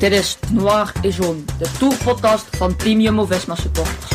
Dit is Noir et Jaune, de tourpodcast van Team Jumbo-Visma supporters.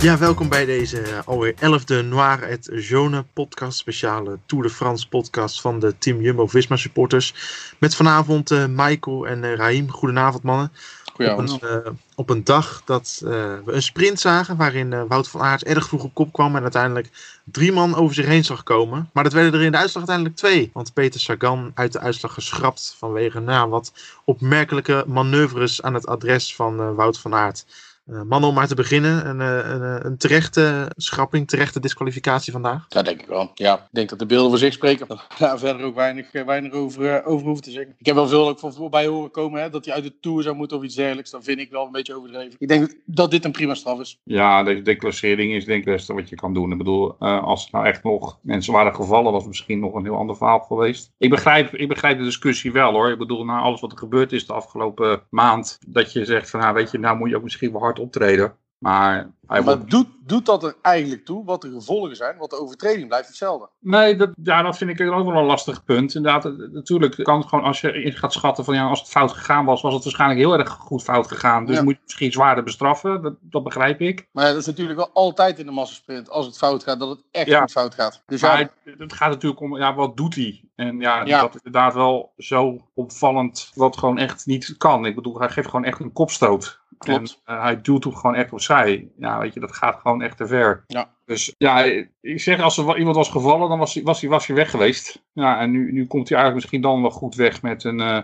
Ja, welkom bij deze eh, alweer elfde Noir et Jaune podcast, speciale Tour de France podcast van de Team Jumbo-Visma supporters. Met vanavond eh, Michael en uh, Raim. Goedenavond mannen. Goedenavond. Op een, eh, op een dag dat eh, we een sprint zagen waarin eh, Wout van Aert erg vroeg op kop kwam en uiteindelijk drie man over zich heen zag komen. Maar dat werden er in de uitslag uiteindelijk twee. Want Peter Sagan uit de uitslag geschrapt vanwege nou, wat opmerkelijke manoeuvres aan het adres van Wout van Aert. Uh, mannen, om maar te beginnen, een, eh, een, eh, een terechte schrapping, terechte disqualificatie vandaag. Dat denk ik wel. Ja, ik denk dat de beelden voor zich spreken. Daar verder ook weinig, weinig over, over hoeven te zeggen. Ik heb wel veel ook van voorbij horen komen hè, dat hij uit de Tour zou moeten of iets dergelijks. Dat vind ik wel een beetje overdreven. Ik denk dat dit een prima straf is. Ja, de declassering is denk ik het beste wat je kan doen. Ik bedoel, eh, als er nou echt nog mensen waren gevallen, was het misschien nog een heel ander verhaal geweest. Ik begrijp, ik begrijp de discussie wel hoor. Ik bedoel, na alles wat er gebeurd is de afgelopen maand, dat je zegt van, nou weet je, nou moet je ook misschien wel hard optreden. Maar hij maar wordt... doet, doet dat er eigenlijk toe? Wat de gevolgen zijn? Want de overtreding blijft hetzelfde. Nee, dat, ja, dat vind ik ook wel een lastig punt. Inderdaad, natuurlijk kan het gewoon als je in gaat schatten van ja, als het fout gegaan was, was het waarschijnlijk heel erg goed fout gegaan. Dus Ja. moet je misschien zwaarder bestraffen. Dat, dat begrijp ik. Maar ja, dat is natuurlijk wel altijd in de massasprint. Als het fout gaat, dat het echt Ja. goed fout gaat. Dus Maar ja, het, het gaat natuurlijk om, ja, wat doet hij? En ja, Ja. dat is inderdaad wel zo opvallend wat gewoon echt niet kan. Ik bedoel, hij geeft gewoon echt een kopstoot. Klopt. En eh, hij duwt hem gewoon echt opzij. Ja, weet je, dat gaat gewoon echt te ver. Ja. Dus ja, ik zeg, als er iemand was gevallen, dan was hij, was hij, was hij weg geweest. Ja, en nu, nu komt hij eigenlijk misschien dan wel goed weg met een, eh,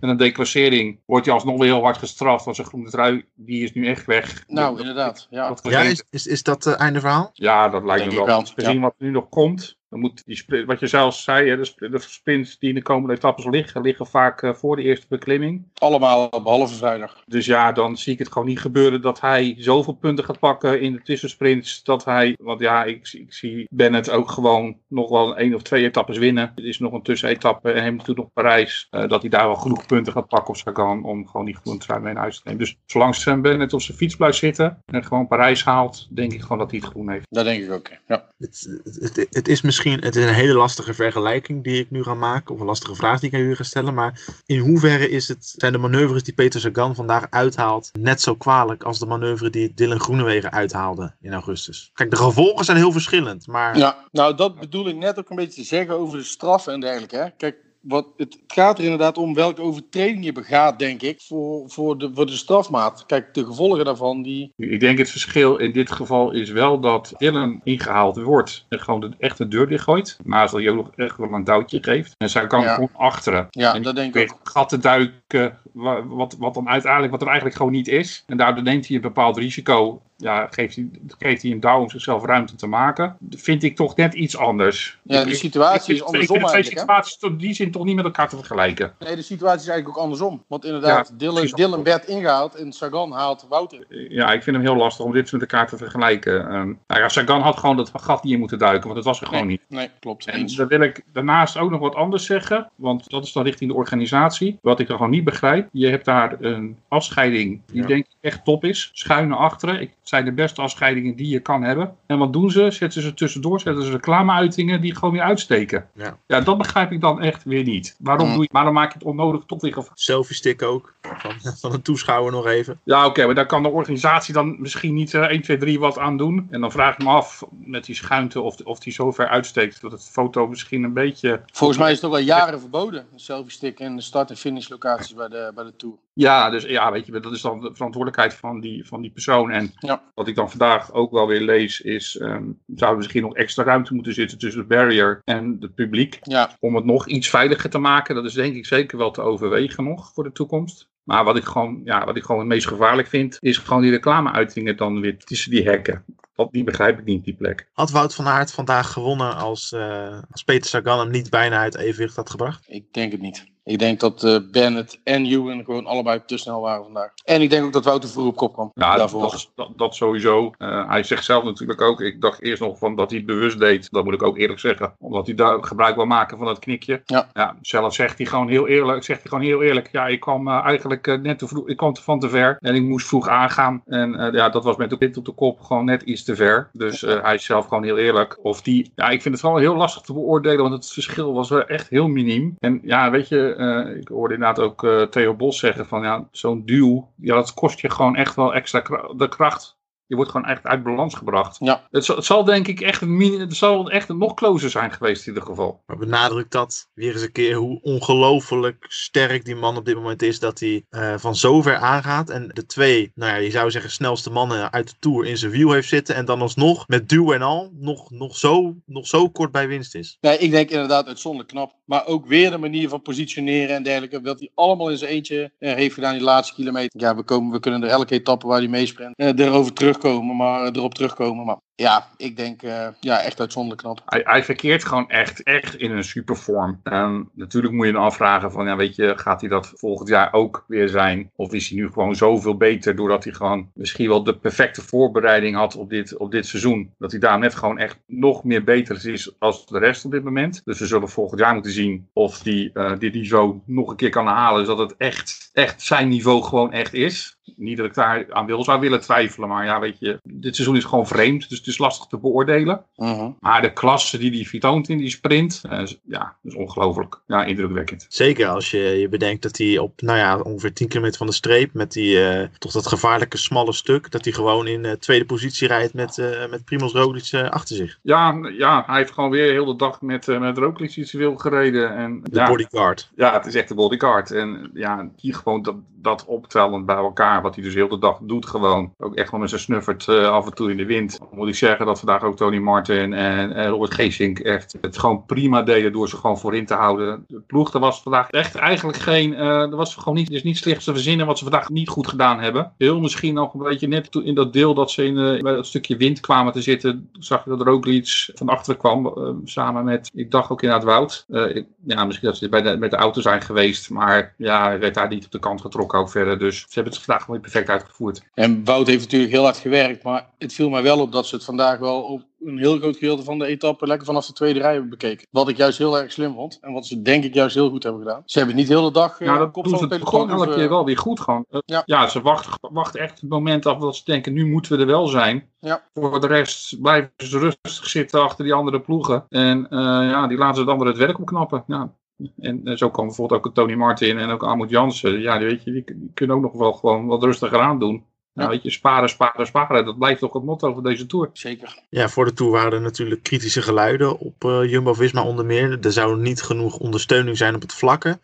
met een declassering. Wordt hij alsnog weer heel hard gestraft, want zijn groene trui, die is nu echt weg. nou Dat- inderdaad. Ja. dat Ja, is, is, is dat het einde verhaal? ja, dat lijkt Denk me wel. wel, Gezien ja. wat er nu nog komt, dan moet die sprint, wat je zelfs zei, hè, de, de sprints die in de komende etappes liggen, liggen vaak eh, voor de eerste beklimming. Allemaal behalve vrijdag. Dus ja, dan zie ik het gewoon niet gebeuren dat hij zoveel punten gaat pakken in de tussensprints. Dat hij, want ja, ik, zie- ik zie Bennett ook gewoon nog wel één of twee etappes winnen. Er is nog een tussenetappe en hij heeft natuurlijk nog Parijs. eh, dat hij daar wel genoeg punten gaat pakken op Sagan om gewoon die groene trui mee naar huis te nemen. Dus zolang Sam Bennett op zijn fiets blijft zitten en gewoon Parijs haalt, denk ik gewoon dat hij het groen heeft. Dat denk ik ook. Ja. Het, het, het is misschien het is een hele lastige vergelijking die ik nu ga maken, of een lastige vraag die ik aan jullie ga stellen. Maar in hoeverre is het, zijn de manoeuvres die Peter Sagan vandaag uithaalt net zo kwalijk als de manoeuvre die Dylan Groenewegen uithaalde in augustus? Kijk, de gevolgen zijn heel verschillend, maar Ja, nou dat bedoel ik net ook een beetje te zeggen over de straffen en dergelijke. Hè. Kijk, wat, het gaat er inderdaad om welke overtreding je begaat, denk ik, voor, voor, de, voor de strafmaat. Kijk, de gevolgen daarvan, die... Ik denk het verschil in dit geval is wel dat Dylan ingehaald wordt en gewoon de echte deur dichtgooit. Naast dat hij ook nog echt wel een duwtje geeft. En zij kan Ja. gewoon achteren. Ja, en dat denk ik probeert gat te duiken, wa- wat, wat dan uiteindelijk, wat er eigenlijk gewoon niet is. En daardoor neemt hij een bepaald risico. Ja, geeft hij, geeft hij een douw om zichzelf ruimte te maken. Dat vind ik toch net iets anders. Ja, de situatie ik- is ik vind andersom de eigenlijk, situaties tot die zin toch niet met elkaar te vergelijken. Nee, de situatie is eigenlijk ook andersom. Want inderdaad, Ja, Dylan. Dylan werd ingehaald en Sagan haalt Wouter. Ja, ik vind hem heel lastig om dit met elkaar te vergelijken. Ehm nou ja, Sagan had gewoon dat gat niet in moeten duiken, want het was er gewoon niet. Nee, klopt. En Eens. dan wil ik daarnaast ook nog wat anders zeggen, want dat is dan richting de organisatie. Wat ik dan gewoon niet begrijp. Je hebt daar een afscheiding die Ja. denk ik echt top is. Schuin naar achteren. Ik, zijn de beste afscheidingen die je kan hebben. En wat doen ze? Zetten ze tussendoor, zetten ze reclameuitingen die gewoon weer uitsteken. Ja. ja, dat begrijp ik dan echt weer niet. Waarom, Mm. doe je, waarom maak je het onnodig toch weer gevaarlijk? selfie stick ook, van, van een toeschouwer nog even. Ja, oké, maar daar kan de organisatie dan misschien niet eh, 1, 2, 3 wat aan doen. En dan vraag ik me af met die schuinte of, of die zo ver uitsteekt dat het foto misschien een beetje... Volgens mij is het ook al jaren verboden. Een selfie stick in de start- en finishlocaties bij de, bij de Tour. Ja, dus ja, weet je, dat is dan de verantwoordelijkheid van die, van die persoon. En Ja. wat ik dan vandaag ook wel weer lees is, ehm zou er misschien nog extra ruimte moeten zitten tussen de barrier en het publiek. Ja, Om het nog iets veiliger te maken. Dat is denk ik zeker wel te overwegen nog voor de toekomst. Maar wat ik gewoon, ja, wat ik gewoon het meest gevaarlijk vind, is gewoon die reclameuitingen dan weer tussen die hekken. dat, die begrijp ik niet, die plek. Had Wout van Aert vandaag gewonnen als, uh, als Peter Sagan hem niet bijna uit evenwicht had gebracht? Ik denk het niet. Ik denk dat uh, Bennett en Ewan gewoon allebei te snel waren vandaag. En ik denk ook dat Wouter vroeg op kop kwam. Ja, dat, dat, dat, sowieso. Uh, hij zegt zelf natuurlijk ook. Ik dacht eerst nog van dat hij het bewust deed. Dat moet ik ook eerlijk zeggen. Omdat hij daar gebruik wil maken van dat knikje. Ja. ja zelf zegt hij gewoon heel eerlijk. Zegt hij gewoon heel eerlijk. Ja, ik kwam uh, eigenlijk net te vroeg. Ik kwam van te ver. En ik moest vroeg aangaan. En ja, dat was met de pit op de kop gewoon net iets te ver. Dus hij is zelf gewoon heel eerlijk. Of die. Ja, ik vind het wel heel lastig te beoordelen. Want het verschil was wel echt heel miniem. En ja, weet je. Uh, ik hoorde inderdaad ook uh, Theo Bos zeggen van ja, zo'n duw, ja, dat kost je gewoon echt wel extra kra de kracht. Je wordt gewoon echt uit balans gebracht. Ja. Het, zal, het zal denk ik echt, het zal echt nog closer zijn geweest in ieder geval. Maar benadrukt dat weer eens een keer hoe ongelooflijk sterk die man op dit moment is. Dat hij uh, van zover aangaat. En de twee, nou ja, je zou zeggen snelste mannen uit de Tour in zijn wiel heeft zitten. En dan alsnog met duw en al nog, nog, zo, nog zo kort bij winst is. Nee, ik denk inderdaad uitzonderlijk knap. Maar ook weer de manier van positioneren en dergelijke. Wat hij allemaal in zijn eentje uh, heeft gedaan die laatste kilometer. Ja, we, komen, we kunnen er elke etappe waar hij meesprint uh, erover terugkomen. Maar erop terugkomen. Maar ja, ik denk uh, ja, echt uitzonderlijk knap. Hij, hij, verkeert gewoon echt, echt in een supervorm. En natuurlijk moet je dan afvragen van, ja weet je, gaat hij dat volgend jaar ook weer zijn? Of is hij nu gewoon zoveel beter doordat hij gewoon misschien wel de perfecte voorbereiding had op dit, op dit seizoen? Dat hij daar net gewoon echt nog meer beter is als de rest op dit moment. Dus we zullen volgend jaar moeten zien of die uh, dit niveau nog een keer kan halen. Dus dat het echt, echt zijn niveau gewoon echt is. Niet dat ik daar aan wil, zou willen twijfelen, maar ja, weet je, dit seizoen is gewoon vreemd, dus het is lastig te beoordelen. Uh -huh. Maar de klasse die hij vertoont in die sprint, uh, ja, is ongelooflijk. Ja, indrukwekkend. Zeker als je, je bedenkt dat hij op, nou ja, ongeveer 10 kilometer van de streep, met die, uh, toch dat gevaarlijke smalle stuk, dat hij gewoon in uh, tweede positie rijdt met, met Primoz Roglic achter zich. Ja, ja, hij heeft gewoon weer heel de dag met, met Roglic iets wil gereden. En, de ja, bodyguard. Ja, het is echt de bodyguard. En ja, hier gewoon dat, dat optellend bij elkaar, wat hij dus heel de dag doet gewoon. Ook echt wel met zijn snuffert uh, af en toe in de wind. Moet ik zeggen dat vandaag ook Tony Martin en, Robert Geesink echt het gewoon prima deden door ze gewoon voorin te houden. De ploeg, er was vandaag echt eigenlijk geen, uh, er was gewoon niet, dus niet slechts te verzinnen wat ze vandaag niet goed gedaan hebben. Heel misschien nog een beetje net in dat deel dat ze in, bij dat stukje wind kwamen te zitten, zag je dat er ook iets van achteren kwam, samen met, ik dacht ook inderdaad Wout. Ik, ja, misschien dat ze bij de, met de auto zijn geweest, maar ja, hij werd daar niet op de kant getrokken ook verder. Dus ze hebben het vandaag gewoon perfect uitgevoerd. En Wout heeft natuurlijk heel hard gewerkt, maar het viel mij wel op dat ze het vandaag wel op een heel groot gedeelte van de etappe lekker vanaf de tweede rij hebben bekeken. Wat ik juist heel erg slim vond en wat ze denk ik juist heel goed hebben gedaan. Ze hebben niet de hele dag uh, ja, dat kop doen van ze het gewoon elke keer wel weer goed gewoon. Uh, Ja. ja. ze wachten wacht echt het moment af dat ze denken, nu moeten we er wel zijn. Ja. Voor de rest blijven ze rustig zitten achter die andere ploegen. En uh, ja, die laten ze dan weer het werk opknappen. Ja. En zo kan bijvoorbeeld ook Tony Martin en ook Armoed Jansen. Ja, die, weet je, die, die kunnen ook nog wel gewoon wat rustiger aan doen. Nou, weet je, sparen, sparen, sparen. Dat blijft toch het motto van deze Tour. Zeker. Ja, voor de Tour waren er natuurlijk kritische geluiden op uh, Jumbo-Visma onder meer. Er zou niet genoeg ondersteuning zijn op het vlakke.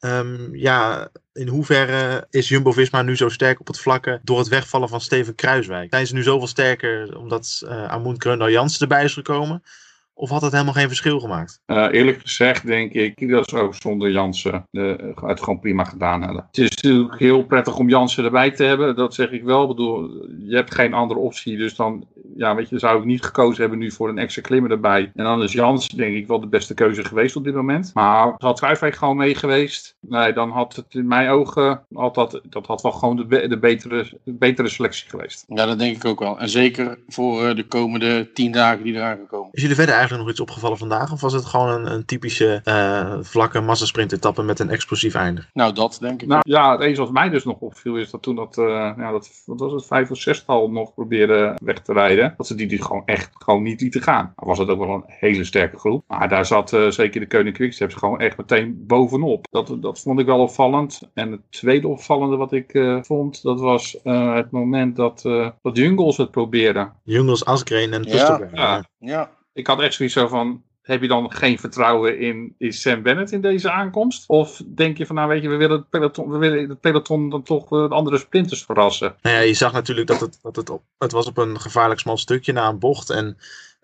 Um, ja, in hoeverre is Jumbo-Visma nu zo sterk op het vlakke door het wegvallen van Steven Kruiswijk? Zijn ze nu zoveel sterker omdat uh, Amund Kreundal Jansen erbij is gekomen? Of had het helemaal geen verschil gemaakt? Uh, eerlijk gezegd denk ik dat ze ook zonder Jansen de, het gewoon prima gedaan hadden. Het is natuurlijk heel prettig om Jansen erbij te hebben. Dat zeg ik wel. Ik bedoel, je hebt geen andere optie. Dus dan ja, weet je, zou ik niet gekozen hebben nu voor een extra klimmer erbij. En dan is Jansen denk ik wel de beste keuze geweest op dit moment. Maar had Kruijfwijk gewoon mee geweest. Nee, dan had het in mijn ogen had dat, dat had wel gewoon de, de, betere, de betere selectie geweest. Ja, dat denk ik ook wel. En zeker voor de komende tien dagen die eraan gekomen. Is jullie verder eigenlijk nog iets opgevallen vandaag? Of was het gewoon een, een typische uh, vlakke massasprint-etappe met een explosief einde? Nou, dat denk ik. Nou, ja, het enige wat mij dus nog opviel is dat toen dat, uh, ja, dat wat was het, vijf of zestal nog probeerde weg te rijden. Dat ze die, die gewoon echt gewoon niet lieten gaan. Dan was het ook wel een hele sterke groep. Maar daar zat uh, zeker de Koning Quicksteps gewoon echt meteen bovenop. Dat, dat vond ik wel opvallend. En het tweede opvallende wat ik vond, dat was het moment dat, dat Jungles het probeerde. Jungles, Asgreen en Tusterberg. Ja, ja. ja. Ik had echt zoiets zo van, heb je dan geen vertrouwen in, in Sam Bennett in deze aankomst? Of denk je van, nou weet je, we willen het peloton, we willen het peloton dan toch de andere sprinters verrassen? Nou ja, je zag natuurlijk dat het, dat het, op, het was op een gevaarlijk smal stukje na een bocht. En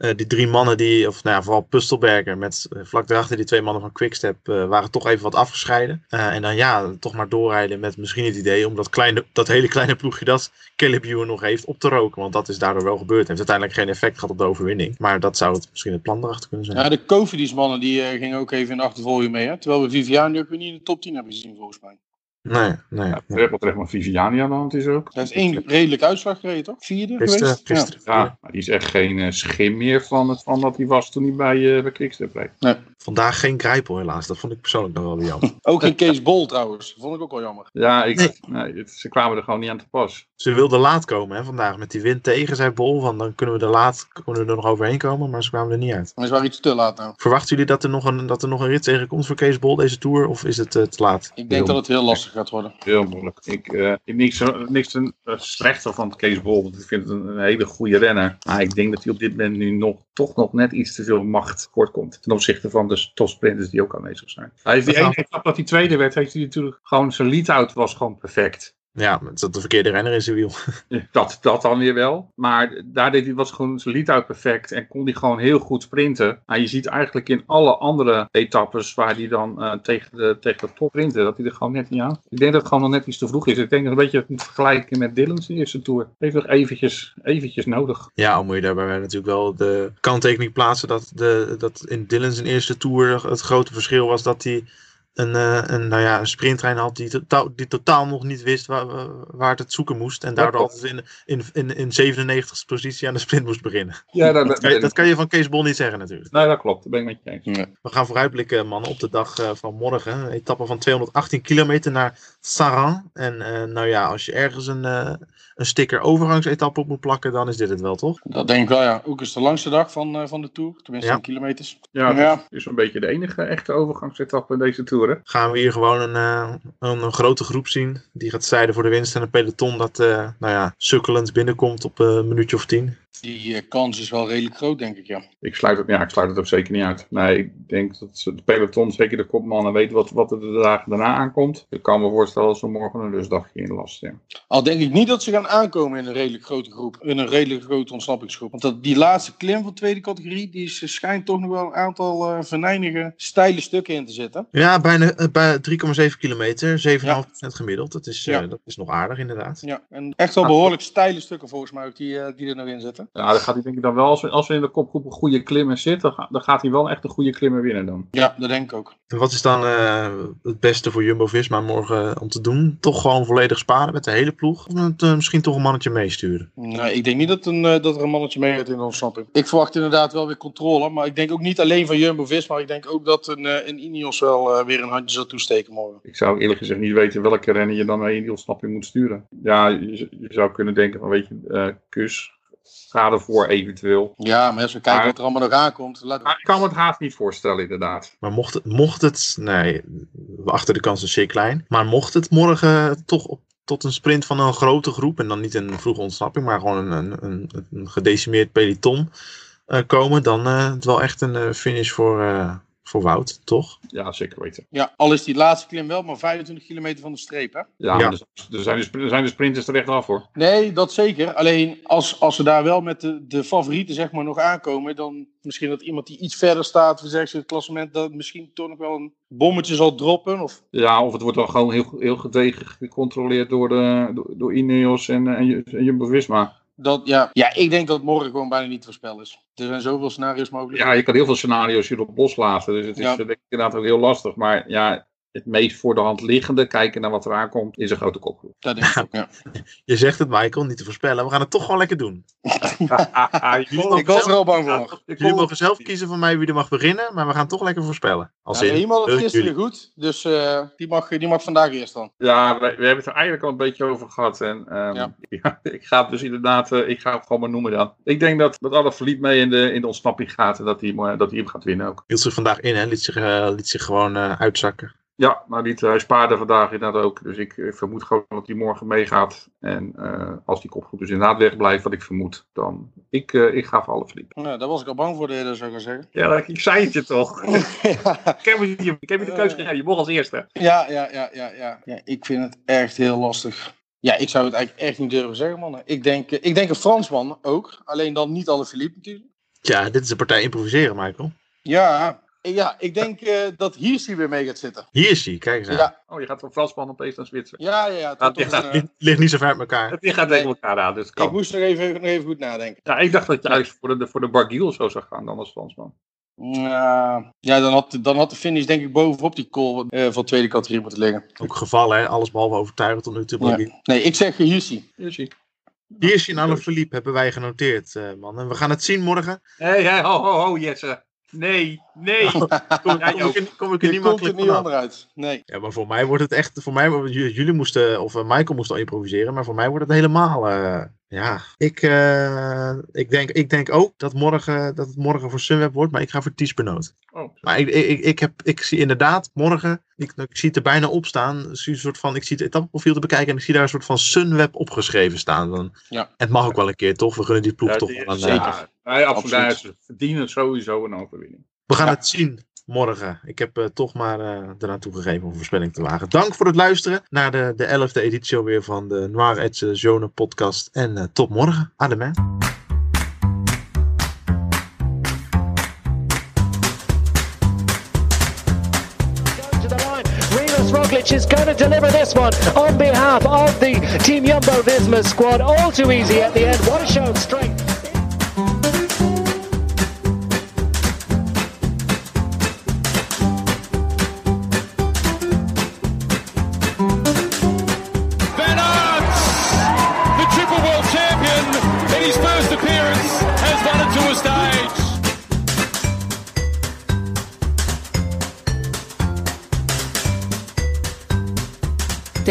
eh, die drie mannen die, of nou ja, vooral Pustelberger met eh, vlak daarachter die twee mannen van Quickstep, eh, waren toch even wat afgescheiden. En dan ja, toch maar doorrijden met misschien het idee om dat, kleine, dat hele kleine ploegje dat Caleb nog heeft op te roken. Want dat is daardoor wel gebeurd. Heeft uiteindelijk geen effect gehad op de overwinning. Maar dat zou het, misschien het plan erachter kunnen zijn. Ja, de Cofidis-mannen die eh, gingen ook even in de achtervolging mee. Hè? Terwijl we Viviani ook weer niet in de top 10 hebben gezien, volgens mij. Nee, nee. Ja, nee. wat terecht maar Viviani aan de hand is ook. Dat is één redelijk uitslag gereden, toch? Vierde Gisteren, geweest? Ja. gisteren. Ja, maar die is echt geen eh, schim meer van, het, van wat hij was toen hij bij, uh, bij Quickstep reed. Vandaag geen Grijpel helaas. Dat vond ik persoonlijk nog wel jammer. Ook geen Kees Bol trouwens. Vond ik ook wel jammer. Ja, ik, Nee. nee, het- ze kwamen er gewoon niet aan te pas. Ze wilden laat komen hè, vandaag met die wind tegen, zei Bol. Van dan kunnen we er laat kunnen we er nog overheen komen, maar ze kwamen er niet uit. Maar ze waren iets te laat nou. Verwachten jullie dat er nog een, dat er nog een rit tegen komt voor Kees Bol deze tour? Of is het eh, te laat? Ik denk dat het heel lastig gaat worden. Heel moeilijk. Ik, eh, ik niks, zo- niks ten, eh, slechter van Kees Bol, want ik vind het een, een hele goede renner. Maar ik denk dat hij op dit moment nu nog, toch nog net iets te veel macht kort komt. Ten opzichte van de topsprinters die ook aanwezig zijn. Hij heeft die ene etappe dat hij tweede werd, heeft hij natuurlijk gewoon zijn lead-out was gewoon perfect. Ja, zat de verkeerde renner in zijn wiel. Dat, dat dan weer wel. Maar daar deed hij, was gewoon zijn lead-out perfect. En kon hij gewoon heel goed sprinten. Maar je ziet eigenlijk in alle andere etappes waar hij dan eh, tegen, de, tegen de top sprinten. Dat hij er gewoon net niet aan. Ik denk dat het gewoon nog net iets te vroeg is. Ik denk dat een beetje het vergelijken met Dylan's eerste tour. Heeft nog eventjes, eventjes nodig. Ja, al moet je daarbij natuurlijk wel de kanttekening plaatsen dat, de, dat in Dylan zijn eerste tour het grote verschil was dat hij een, eh, een, nou ja, een sprinttrein had die totaal, die totaal nog niet wist waar, waar het het zoeken moest. En daardoor altijd in, in, in, in 97ste positie aan de sprint moest beginnen. Ja, dat, Dat kan, je, dat kan je van Kees Bol niet zeggen natuurlijk. Nee, dat klopt. Dat ben ik met je eens. We gaan vooruitblikken, mannen, op de dag eh, van morgen. Een etappe van 218 kilometer naar Saran. En eh, nou ja, als je ergens een, eh, een sticker overgangsetappe op moet plakken, dan is dit het wel, toch? Dat denk ik wel, ja. Ook is de langste dag van, eh, van de Tour. Tenminste, Ja. in kilometers. Ja, Ja. dat is een beetje de enige echte overgangsetappe in deze tour. Gaan we hier gewoon een, eh, een, een grote groep zien. Die gaat strijden voor de winst. En een peloton dat, eh, nou ja, sukkelend binnenkomt op eh, een minuutje of tien. Die eh, kans is wel redelijk groot, denk ik, ja. Ik sluit het, ja, ik sluit het ook zeker niet uit. Nee, ik denk dat ze- de peloton, zeker de kopmannen, weten wat, wat er de dagen daarna aankomt. Ik kan me voorstellen dat ze morgen een rustdagje inlasten. Ja. Al denk ik niet dat ze gaan aankomen in een redelijk grote groep. In een redelijk grote ontsnappingsgroep. Want dat, die laatste klim van tweede categorie, die is, schijnt toch nog wel een aantal eh venijnige, steile stukken in te zitten. Ja, bijna eh, bij 3,7 kilometer. 7,5% gemiddeld. Dat is, eh, Ja. dat is nog aardig inderdaad. Ja, en echt wel behoorlijk steile stukken volgens mij ook die, eh, die er nog in zitten. Ja, dan gaat hij denk ik dan wel, als we, als we in de kopgroep een goede klimmer zitten, dan, ga- dan gaat hij wel echt een goede klimmer winnen dan. Ja, dat denk ik ook. En wat is dan eh, het beste voor Jumbo-Visma morgen eh, om te doen? Toch gewoon volledig sparen met de hele ploeg? Of het, eh, misschien toch een mannetje meesturen? Nee, ik denk niet dat, een, dat er een mannetje mee gaat in de ontsnapping. Ik verwacht inderdaad wel weer controle. Maar ik denk ook niet alleen van Jumbo-Visma. Ik denk ook dat een, een Ineos wel weer een handje zal toesteken morgen. Ik zou eerlijk gezegd niet weten welke renner je dan mee in die ontsnapping moet sturen. Ja, je, je zou kunnen denken van, weet je, eh, kus, ga ervoor eventueel. Ja, maar als we kijken Maar- wat er allemaal nog aankomt. Maar ik kan me het haast niet voorstellen, inderdaad. Maar mocht het, mocht het nee, we achten de kans is zeer klein. Maar mocht het morgen toch op, tot een sprint van een grote groep, en dan niet een vroege ontsnapping, maar gewoon een, een, een, een gedecimeerd peloton eh, komen, dan eh, het wel echt een eh, finish voor, eh, voor Wout, toch? Ja, zeker weten. Ja, al is die laatste klim wel maar 25 kilometer van de streep, hè? Ja, Ja. maar Er, zijn de, er zijn de sprinters er echt af hoor. Nee, dat zeker. Alleen als, als ze daar wel met de, de favorieten zeg maar nog aankomen, dan misschien dat iemand die iets verder staat, we zeggen ze het klassement, dat misschien toch nog wel een bommetje zal droppen. Of... Ja, of het wordt dan gewoon heel, heel gedegen gecontroleerd door, de, door, door Ineos en, eh, en, en Jumbo-Visma. Dat, ja. ja, ik denk dat morgen gewoon bijna niet te voorspellen is. Er zijn zoveel scenario's mogelijk. Ja, je kan heel veel scenario's hierop loslaten. Dus het is Ja. eh, denk ik inderdaad ook heel lastig. Maar ja, het meest voor de hand liggende, kijken naar wat er aankomt, is een grote kopgroep. Dat denk ik ook, ja. Je zegt het, Michael, niet te voorspellen. We gaan het toch gewoon lekker doen. Ik was er al bang voor. Jullie mogen zelf kiezen van mij wie er mag beginnen, maar we gaan toch lekker voorspellen. Als Ja, in, iemand had gisteren jullie. goed, dus eh, die, mag, die mag vandaag eerst dan. Ja, we, we hebben het er eigenlijk al een beetje over gehad. En ehm, Ja. ja, ik ga het dus inderdaad, eh, ik ga het gewoon maar noemen dan. Ik denk dat, dat alle verliet mee in de, in de ontsnapping gaat en dat hij, eh, dat hij hem gaat winnen ook. Hield zich vandaag in, hè? Liet zich, liet zich gewoon eh, uitzakken. Ja, maar niet, hij spaarde vandaag inderdaad ook. Dus ik vermoed gewoon dat hij morgen meegaat. En eh, als die kopgroep dus inderdaad wegblijft, wat ik vermoed, dan ik, eh, ik ga voor alle verliep. Nou, daar was ik al bang voor, dat zou ik gaan zeggen. Ja, ik zei het je toch. ja, ik, heb je, ik heb je de keuze gegeven, je mocht als eerste. ja, ja, ja, ja. ja, ik vind het echt heel lastig. Ja, ik zou het eigenlijk echt niet durven zeggen, man. Ik denk, eh, ik denk een Fransman ook. Alleen dan niet alle Philippe natuurlijk. Tja, dit is een partij improviseren, Michael. Ja, ja ik denk uh, dat Hirschi weer mee gaat zitten. Hirschi, kijk eens aan. Ja, Oh, je gaat van Fransman opeens naar Zwitser. ja, ja. ja, het Dat wordt ligt Ligt, ligt niet zo ver uit elkaar. Het gaat tegen elkaar aan, dus eh, ik kan. moest nog even, nog even goed nadenken. Ja, ik dacht dat je juist voor de, voor de Barguil of zo zou gaan dan als Fransman. Ja, ja dan, had, dan had de finish denk ik bovenop die call eh, van tweede categorie moeten liggen. Ook gevallen, hè? alles behalve overtuigend tot nu toe. Ja. Nee, ik zeg Hirschi. Hier zie je. Hirschi en Alaphilippe hebben wij genoteerd, eh, man. En we gaan het zien morgen. Hé, hey, hey, ho, ho, ho, Jesse. Nee, nee. Kom, Ja, kom, ik, er- kom ik er niet er makkelijk niet onderuit. Nee. Ja, maar voor mij wordt het echt. Voor mij, jullie moesten, of eh, Michael moest al improviseren, maar voor mij wordt het helemaal. eh, ja, ik, eh, ik, denk, ik denk ook dat, morgen, dat het morgen voor Sunweb wordt, maar ik ga voor Ties Benoot. Oh, Maar ik, ik, ik, heb, ik zie inderdaad morgen, ik, ik zie het er bijna op staan. Ik zie, een soort van, ik zie het etappeprofiel te bekijken en ik zie daar een soort van Sunweb opgeschreven staan. Dan, Ja. Het mag ook wel een keer, toch? We gunnen die ploeg ja, toch die- wel een, zeker. eh, Nee, absoluut. Absoluut. Ze verdienen sowieso een overwinning. We gaan Ja. het zien morgen. Ik heb eh, toch maar eh eraan toegegeven om een voorspelling te wagen. Dank voor het luisteren naar de, de 11e editie alweer van de Noir Edge Zone podcast. En eh, tot morgen. Ademé. to the line. Rimas Roglic is going to deliver this one on behalf of the Team Jumbo Visma squad. All too easy at the end. What a show of strength.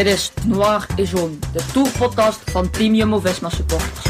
Dit is Noir et Jaune, de tourpodcast van Team Jumbo Visma supporters.